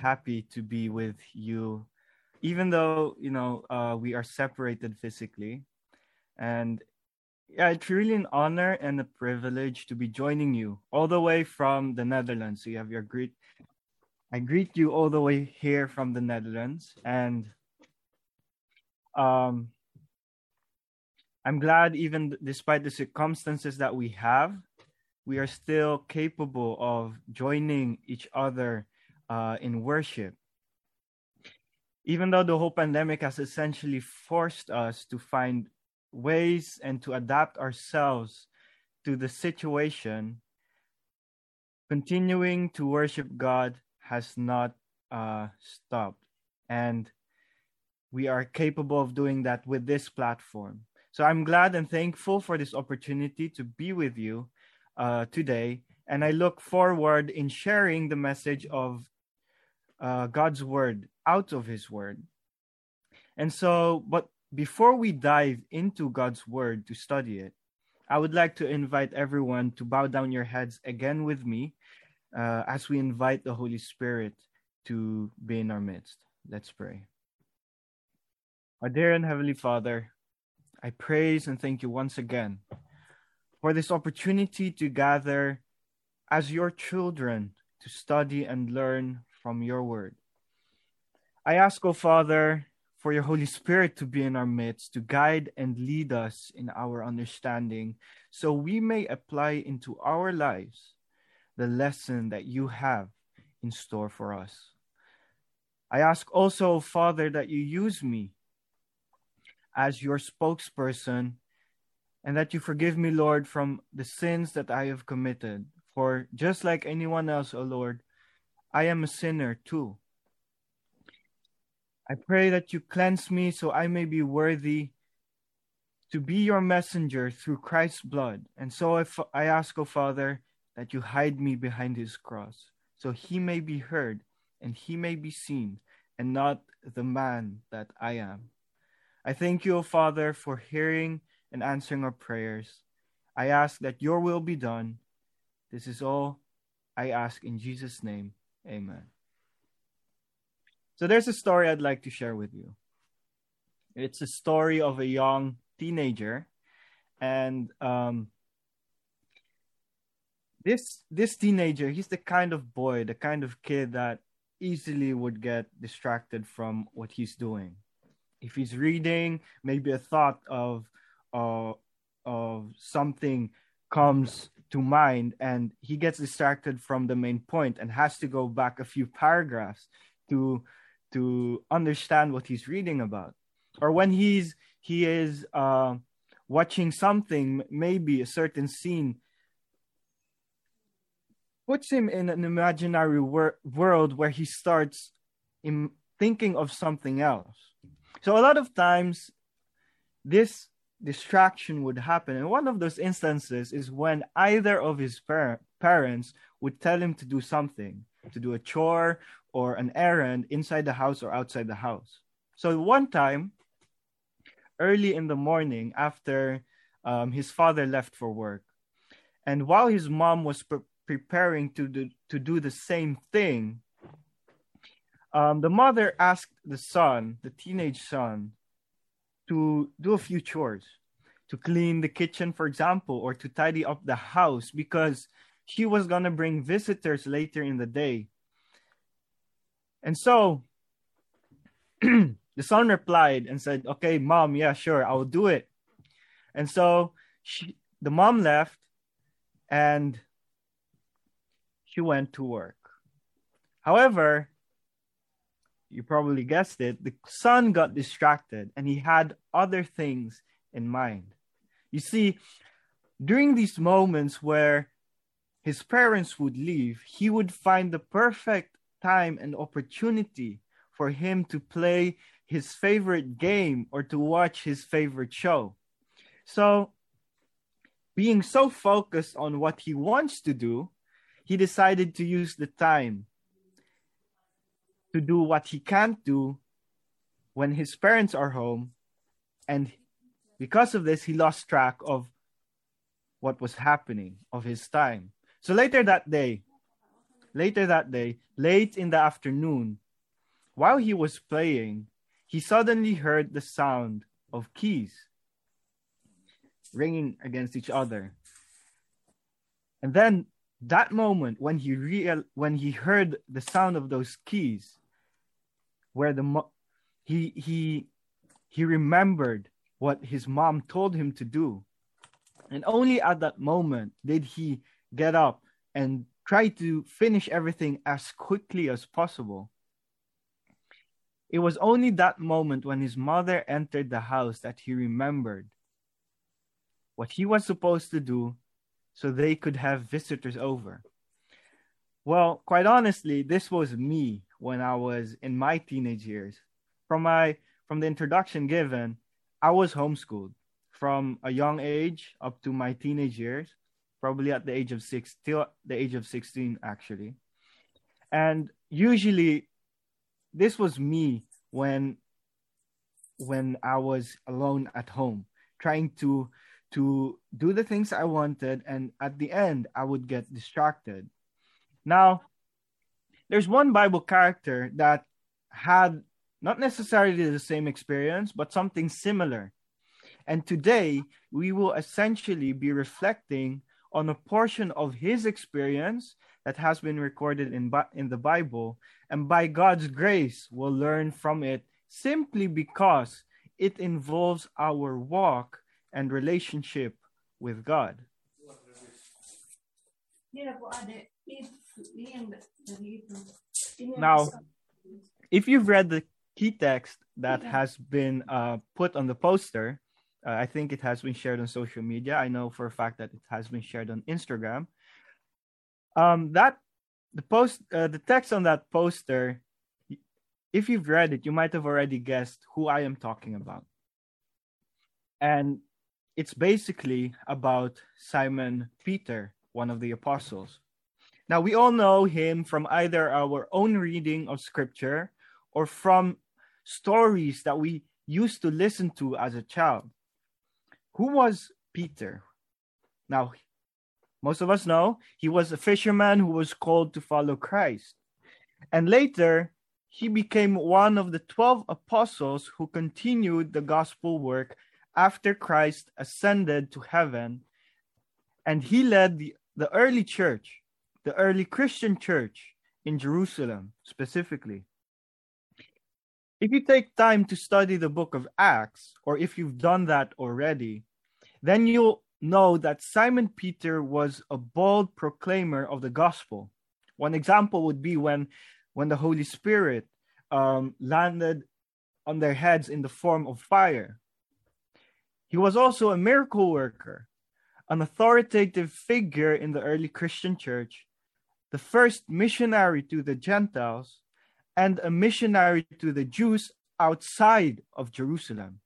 happy to be with you, even though you know uh, we are separated physically, and yeah, it's really an honor and a privilege to be joining you all the way from the Netherlands. So you have your greet. I greet you all the way here from the Netherlands, and um, I'm glad, even despite the circumstances that we have, we are still capable of joining each other uh, in worship. Even though the whole pandemic has essentially forced us to find ways and to adapt ourselves to the situation, continuing to worship God has not uh, stopped. And we are capable of doing that with this platform. So I'm glad and thankful for this opportunity to be with you uh, today. And I look forward in sharing the message of uh, God's word out of his word. And so, but before we dive into God's word to study it, I would like to invite everyone to bow down your heads again with me uh, as we invite the Holy Spirit to be in our midst. Let's pray. Our dear and Heavenly Father, I praise and thank you once again for this opportunity to gather as your children to study and learn from your word. I ask, O oh Father, for your Holy Spirit to be in our midst, to guide and lead us in our understanding, so we may apply into our lives the lesson that you have in store for us. I ask also, O Father, that you use me as your spokesperson and that you forgive me, Lord, from the sins that I have committed. For just like anyone else, O Lord, I am a sinner too. I pray that you cleanse me so I may be worthy to be your messenger through Christ's blood. And so I ask, O Father, that you hide me behind his cross, so he may be heard and he may be seen, and not the man that I am. I thank you, O Father, for hearing and answering our prayers. I ask that your will be done. This is all I ask in Jesus' name. Amen. So there's a story I'd like to share with you. It's a story of a young teenager, and um, this this teenager, he's the kind of boy, the kind of kid that easily would get distracted from what he's doing. If he's reading, maybe a thought of uh, of something comes to mind and he gets distracted from the main point and has to go back a few paragraphs to to understand what he's reading about. Or when he's he is uh, watching something maybe a certain scene puts him in an imaginary wor- world where he starts in thinking of something else. So a lot of times this distraction would happen and one of those instances is when either of his par- parents would tell him to do something to do a chore or an errand inside the house or outside the house. So one time, early in the morning after um, his father left for work, and while his mom was pre- preparing to do, to do the same thing, um, the mother asked the son, the teenage son, to do a few chores, to clean the kitchen, for example, or to tidy up the house because she was going to bring visitors later in the day and so the son replied and said, Okay, mom, yeah, sure, I will do it. And so she, the mom left and she went to work. However, you probably guessed it, the son got distracted and he had other things in mind. You see, during these moments where his parents would leave, he would find the perfect time and opportunity for him to play his favorite game or to watch his favorite show. So, being so focused on what he wants to do, he decided to use the time to do what he can't do when his parents are home. And because of this, he lost track of what was happening, of his time. So later that day, later that day, late in the afternoon, while he was playing, he suddenly heard the sound of keys ringing against each other. And then that moment when he real when he heard the sound of those keys where the mo- he he he remembered what his mom told him to do. And only at that moment did he get up and try to finish everything as quickly as possible. It was only that moment when his mother entered the house that he remembered what he was supposed to do so they could have visitors over. Well, quite honestly, this was me when I was in my teenage years. From my from the introduction given, I was homeschooled from a young age up to my teenage years, probably at the age of 6 till the age of 16 actually. And usually this was me when when I was alone at home trying to to do the things I wanted, and at the end, I would get distracted. Now, there's one Bible character that had not necessarily the same experience, but something similar. And today, we will essentially be reflecting on a portion of his experience that has been recorded in, in the Bible. And by God's grace, we'll learn from it simply because it involves our walk and relationship with God. Now, if you've read the key text that has been uh, put on the poster, uh, I think it has been shared on social media. I know for a fact that it has been shared on Instagram. Um, that the post, uh, the text on that poster, if you've read it, you might have already guessed who I am talking about. And it's basically about Simon Peter, one of the apostles. Now, we all know him from either our own reading of scripture or from stories that we used to listen to as a child. Who was Peter? Now, most of us know he was a fisherman who was called to follow Christ. And later, he became one of the 12 apostles who continued the gospel work after Christ ascended to heaven and he led the, the early church, the early Christian church in Jerusalem specifically. If you take time to study the book of Acts, or if you've done that already, then you'll know that Simon Peter was a bold proclaimer of the gospel. One example would be when, when the Holy Spirit um, landed on their heads in the form of fire. He was also a miracle worker, an authoritative figure in the early Christian church, the first missionary to the Gentiles, and a missionary to the Jews outside of Jerusalem.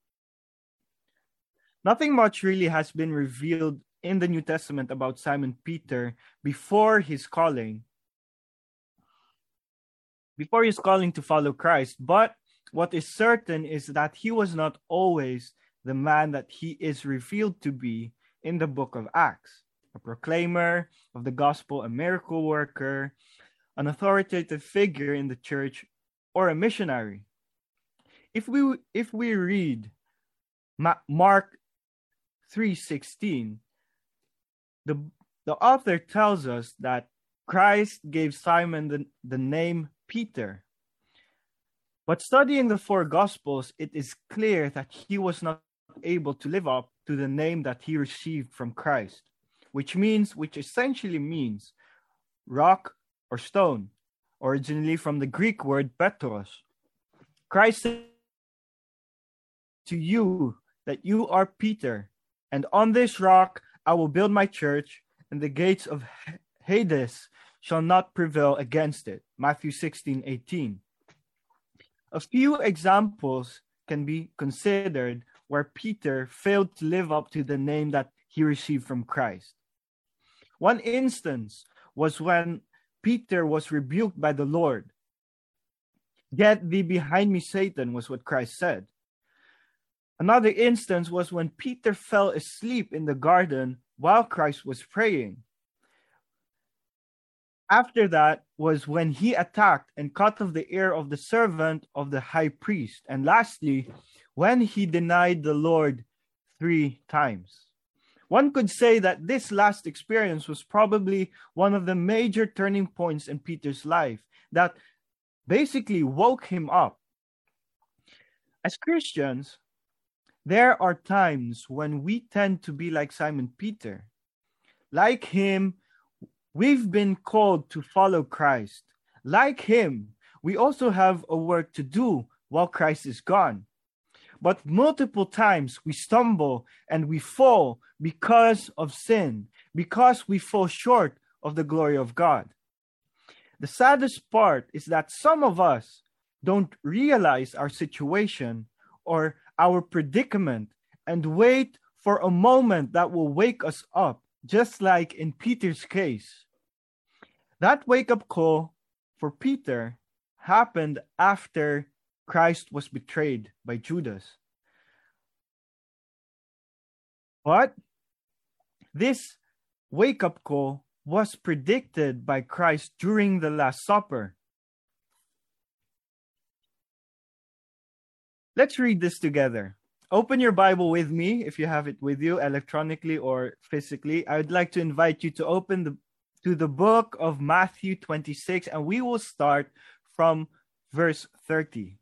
Nothing much really has been revealed in the New Testament about Simon Peter before his calling. Before his calling to follow Christ, but what is certain is that he was not always the man that he is revealed to be in the book of Acts a proclaimer of the gospel, a miracle worker, an authoritative figure in the church, or a missionary. If we if we read Mark 3:16, the the author tells us that Christ gave Simon the, the name Peter. But studying the four gospels, it is clear that he was not able to live up to the name that he received from Christ, which means, which essentially means rock or stone, originally from the Greek word petros. Christ said to you that you are Peter, and on this rock I will build my church, and the gates of Hades shall not prevail against it. Matthew 16 18. A few examples can be considered where Peter failed to live up to the name that he received from Christ. One instance was when Peter was rebuked by the Lord. Get thee behind me, Satan, was what Christ said. Another instance was when Peter fell asleep in the garden while Christ was praying. After that was when he attacked and cut off the ear of the servant of the high priest. And lastly, when he denied the Lord three times. One could say that this last experience was probably one of the major turning points in Peter's life that basically woke him up. As Christians, there are times when we tend to be like Simon Peter. Like him, we've been called to follow Christ. Like him, we also have a work to do while Christ is gone. But multiple times we stumble and we fall because of sin, because we fall short of the glory of God. The saddest part is that some of us don't realize our situation or our predicament and wait for a moment that will wake us up, just like in Peter's case. That wake up call for Peter happened after Christ was betrayed by Judas. But this wake up call was predicted by Christ during the Last Supper. Let's read this together. Open your Bible with me if you have it with you electronically or physically. I would like to invite you to open the to the book of Matthew 26 and we will start from verse 30.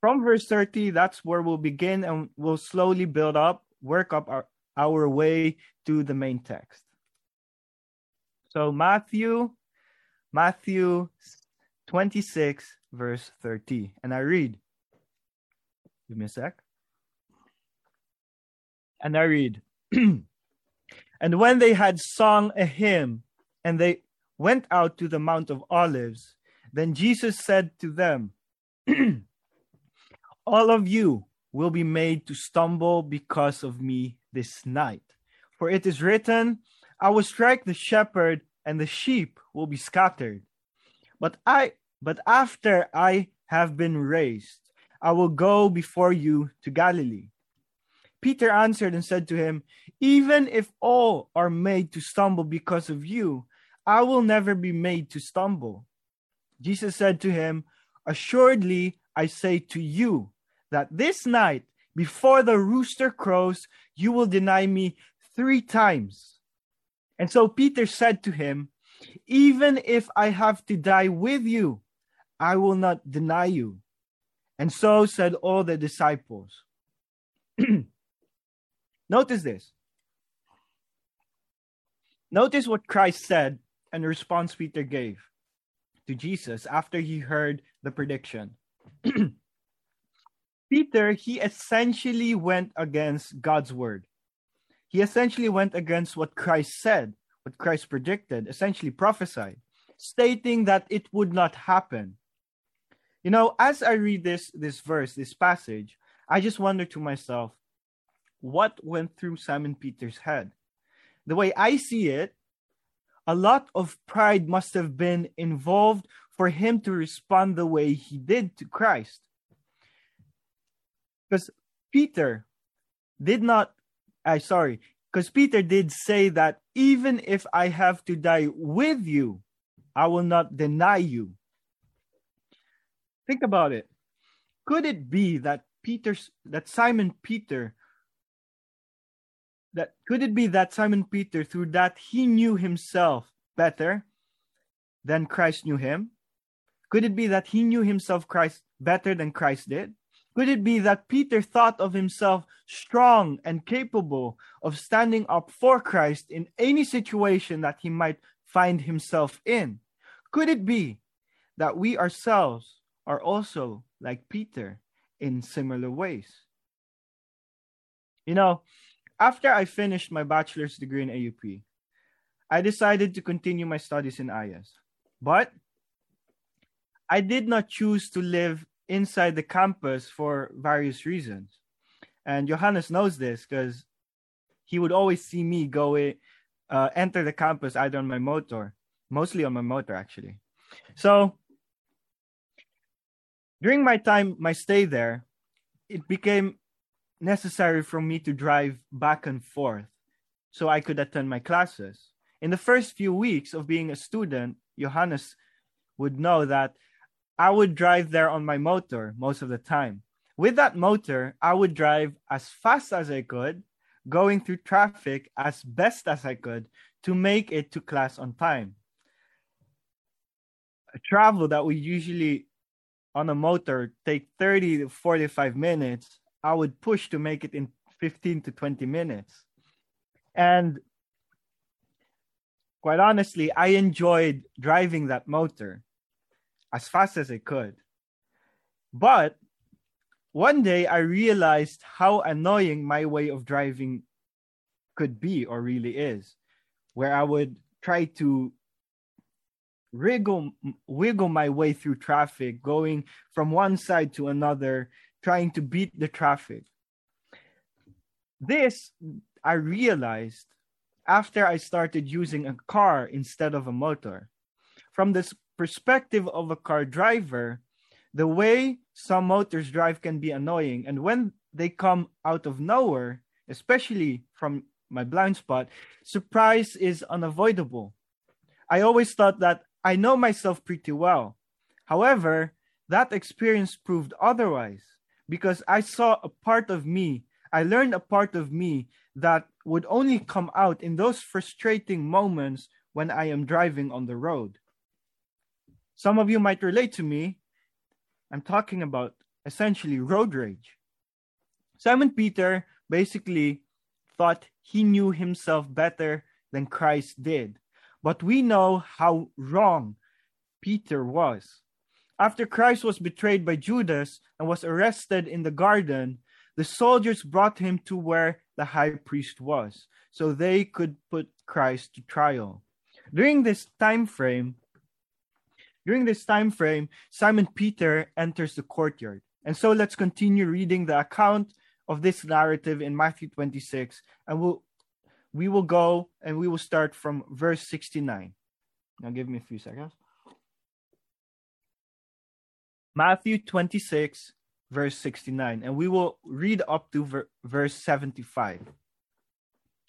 From verse 30, that's where we'll begin and we'll slowly build up, work up our, our way to the main text. So Matthew Matthew 26 verse 30 and I read Give me a sec. And I read And when they had sung a hymn and they went out to the Mount of Olives, then Jesus said to them, All of you will be made to stumble because of me this night. For it is written, I will strike the shepherd, and the sheep will be scattered. But I but after I have been raised, I will go before you to Galilee. Peter answered and said to him, Even if all are made to stumble because of you, I will never be made to stumble. Jesus said to him, Assuredly, I say to you that this night, before the rooster crows, you will deny me three times. And so Peter said to him, Even if I have to die with you, I will not deny you. And so said all the disciples. Notice this. Notice what Christ said and the response Peter gave to Jesus after he heard the prediction. Peter, he essentially went against God's word. He essentially went against what Christ said, what Christ predicted, essentially prophesied, stating that it would not happen. You know, as I read this this verse, this passage, I just wonder to myself, what went through Simon Peter's head? The way I see it, a lot of pride must have been involved for him to respond the way he did to Christ. Because Peter did not, I sorry, because Peter did say that even if I have to die with you, I will not deny you. Think about it. Could it be that Peter's that Simon Peter that could it be that Simon Peter through that he knew himself better than Christ knew him? Could it be that he knew himself Christ better than Christ did? Could it be that Peter thought of himself strong and capable of standing up for Christ in any situation that he might find himself in? Could it be that we ourselves are also like Peter in similar ways. You know, after I finished my bachelor's degree in AUP, I decided to continue my studies in IS. But I did not choose to live inside the campus for various reasons. And Johannes knows this because he would always see me go uh, enter the campus either on my motor, mostly on my motor actually. So during my time, my stay there, it became necessary for me to drive back and forth so I could attend my classes. In the first few weeks of being a student, Johannes would know that I would drive there on my motor most of the time. With that motor, I would drive as fast as I could, going through traffic as best as I could to make it to class on time. A travel that we usually on a motor take 30 to 45 minutes, I would push to make it in 15 to 20 minutes. And quite honestly, I enjoyed driving that motor as fast as I could. But one day I realized how annoying my way of driving could be or really is, where I would try to wriggle wiggle my way through traffic, going from one side to another, trying to beat the traffic. This I realized after I started using a car instead of a motor. From this perspective of a car driver, the way some motors drive can be annoying. And when they come out of nowhere, especially from my blind spot, surprise is unavoidable. I always thought that I know myself pretty well. However, that experience proved otherwise because I saw a part of me, I learned a part of me that would only come out in those frustrating moments when I am driving on the road. Some of you might relate to me. I'm talking about essentially road rage. Simon Peter basically thought he knew himself better than Christ did. But we know how wrong Peter was. After Christ was betrayed by Judas and was arrested in the garden, the soldiers brought him to where the high priest was, so they could put Christ to trial. During this time frame, during this time frame, Simon Peter enters the courtyard. And so let's continue reading the account of this narrative in Matthew 26, and we'll we will go and we will start from verse 69. Now, give me a few seconds. Matthew 26, verse 69, and we will read up to ver- verse 75.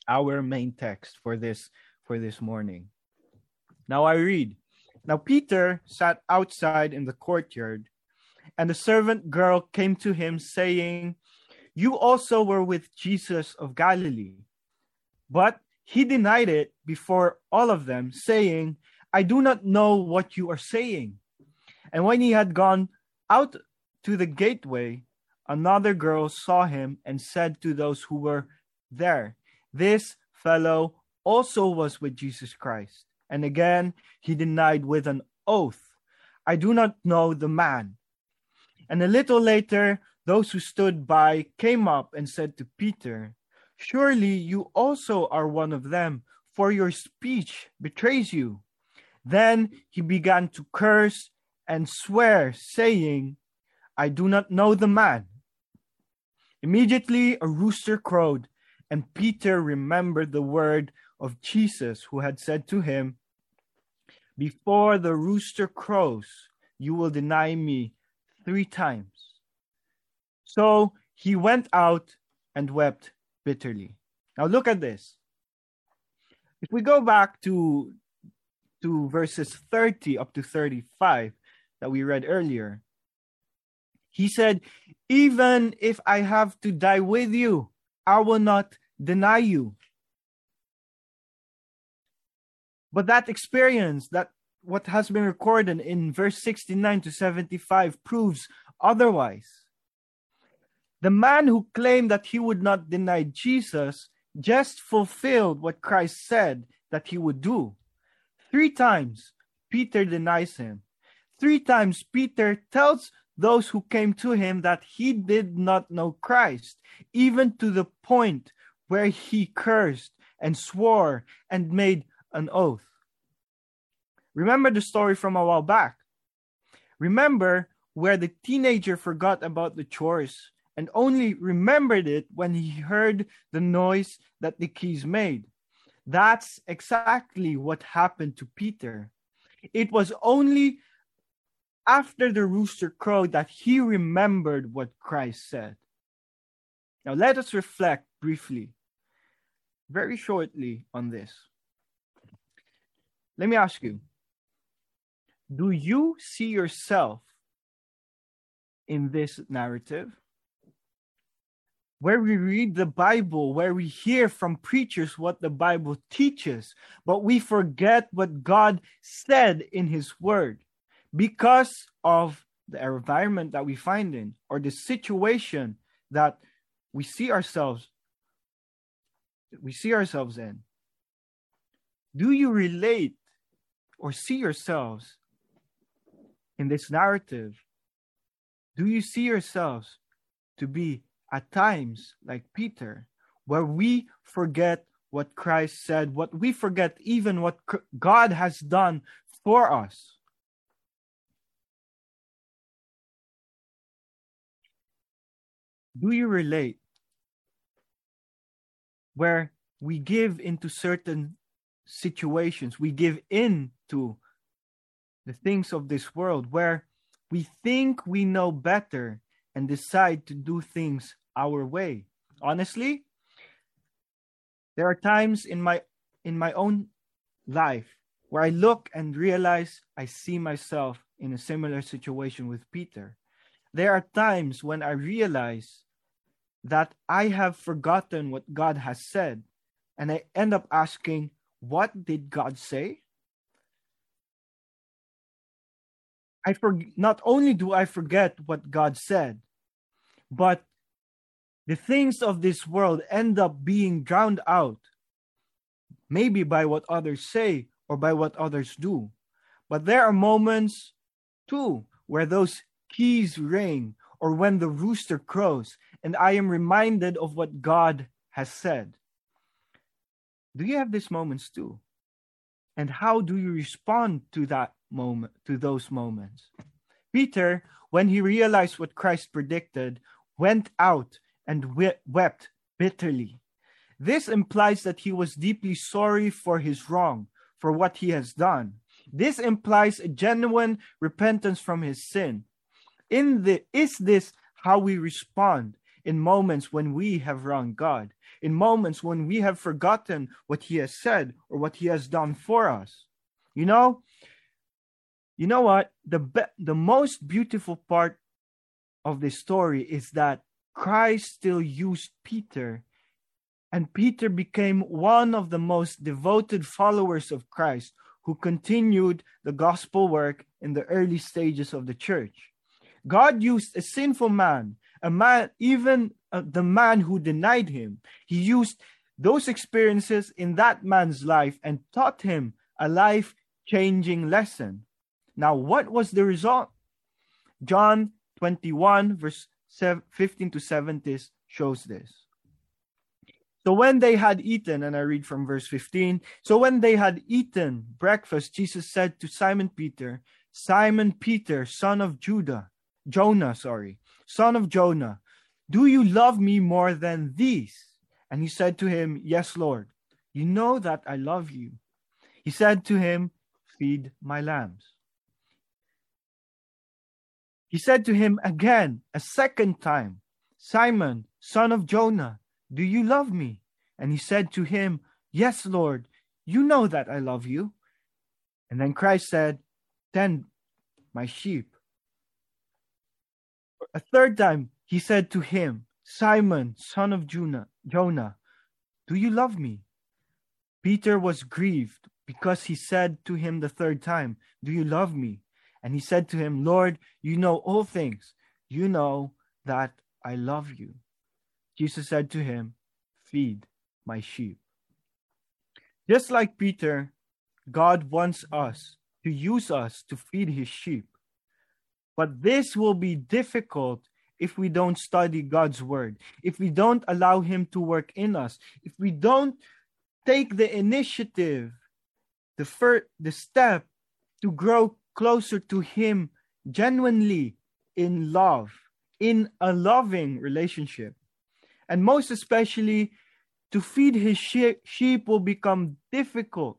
Our main text for this for this morning. Now I read. Now Peter sat outside in the courtyard, and the servant girl came to him saying, "You also were with Jesus of Galilee." But he denied it before all of them, saying, I do not know what you are saying. And when he had gone out to the gateway, another girl saw him and said to those who were there, This fellow also was with Jesus Christ. And again he denied with an oath, I do not know the man. And a little later, those who stood by came up and said to Peter, Surely you also are one of them, for your speech betrays you. Then he began to curse and swear, saying, I do not know the man. Immediately a rooster crowed, and Peter remembered the word of Jesus, who had said to him, Before the rooster crows, you will deny me three times. So he went out and wept bitterly. Now look at this. If we go back to to verses 30 up to 35 that we read earlier, he said, Even if I have to die with you, I will not deny you. But that experience, that what has been recorded in verse 69 to 75 proves otherwise. The man who claimed that he would not deny Jesus just fulfilled what Christ said that he would do. Three times, Peter denies him. Three times, Peter tells those who came to him that he did not know Christ, even to the point where he cursed and swore and made an oath. Remember the story from a while back. Remember where the teenager forgot about the chores and only remembered it when he heard the noise that the keys made. That's exactly what happened to Peter. It was only after the rooster crowed that he remembered what Christ said. Now, let us reflect briefly, very shortly, on this. Let me ask you do you see yourself in this narrative? Where we read the Bible, where we hear from preachers what the Bible teaches, but we forget what God said in His Word because of the environment that we find in or the situation that we see ourselves we see ourselves in do you relate or see yourselves in this narrative do you see yourselves to be at times like peter where we forget what christ said what we forget even what god has done for us? Do you relate where we give into certain situations we give in to the things of this world where we think we know better and decide to do things our way honestly there are times in my in my own life where i look and realize i see myself in a similar situation with peter there are times when I realize that I have forgotten what God has said, and I end up asking, What did God say? I for, not only do I forget what God said, but the things of this world end up being drowned out, maybe by what others say or by what others do. But there are moments too where those keys ring or when the rooster crows, and I am reminded of what God has said. Do you have these moments too? And how do you respond to that moment, to those moments? Peter, when he realized what Christ predicted, went out and wept bitterly. This implies that he was deeply sorry for his wrong, for what he has done. This implies a genuine repentance from his sin in the is this how we respond in moments when we have wronged God, in moments when we have forgotten what He has said or what He has done for us. You know, you know what? The be- the most beautiful part of this story is that Christ still used Peter, and Peter became one of the most devoted followers of Christ who continued the gospel work in the early stages of the church. God used a sinful man, a man, even uh, the man who denied him. He used those experiences in that man's life and taught him a life changing lesson. Now, what was the result? John 21, verse 15 to 17 shows this. So when they had eaten, and I read from verse 15, so when they had eaten breakfast, Jesus said to Simon Peter, Simon Peter, son of Judah, Jonah, sorry, son of Jonah, do you love me more than these? And he said to him, Yes, Lord, you know that I love you. He said to him, Feed my lambs. He said to him again, a second time, Simon, son of Jonah, do you love me? And he said to him, Yes, Lord, you know that I love you. And then Christ said, Tend my sheep. A third time he said to him, Simon, son of Jonah, Jonah, do you love me? Peter was grieved because he said to him the third time, Do you love me? And he said to him, Lord, you know all things. You know that I love you. Jesus said to him, Feed my sheep. Just like Peter, God wants us to use us to feed his sheep. But this will be difficult if we don't study God's word, if we don't allow Him to work in us, if we don't take the initiative, the first, the step to grow closer to Him genuinely in love, in a loving relationship. And most especially, to feed His sheep will become difficult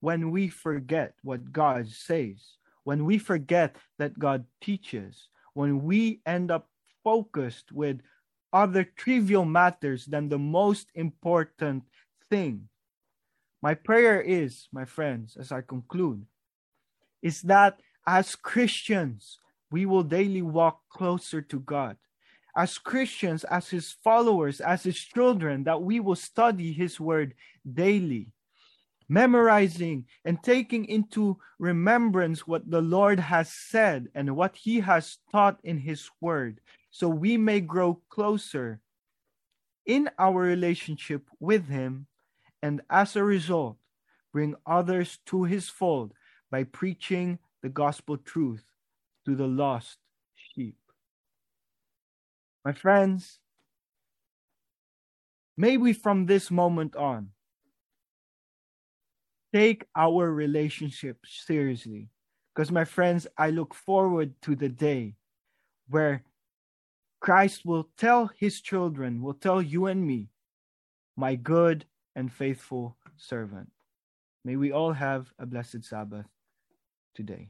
when we forget what God says when we forget that God teaches, when we end up focused with other trivial matters than the most important thing. My prayer is, my friends, as I conclude, is that as Christians, we will daily walk closer to God. As Christians, as His followers, as His children, that we will study His Word daily, memorizing and taking into remembrance what the Lord has said and what He has taught in His Word, so we may grow closer in our relationship with Him and as a result, bring others to His fold by preaching the gospel truth to the lost sheep. My friends, may we from this moment on take our relationship seriously. Because, my friends, I look forward to the day where Christ will tell his children, will tell you and me, my good and faithful servant. May we all have a blessed Sabbath today.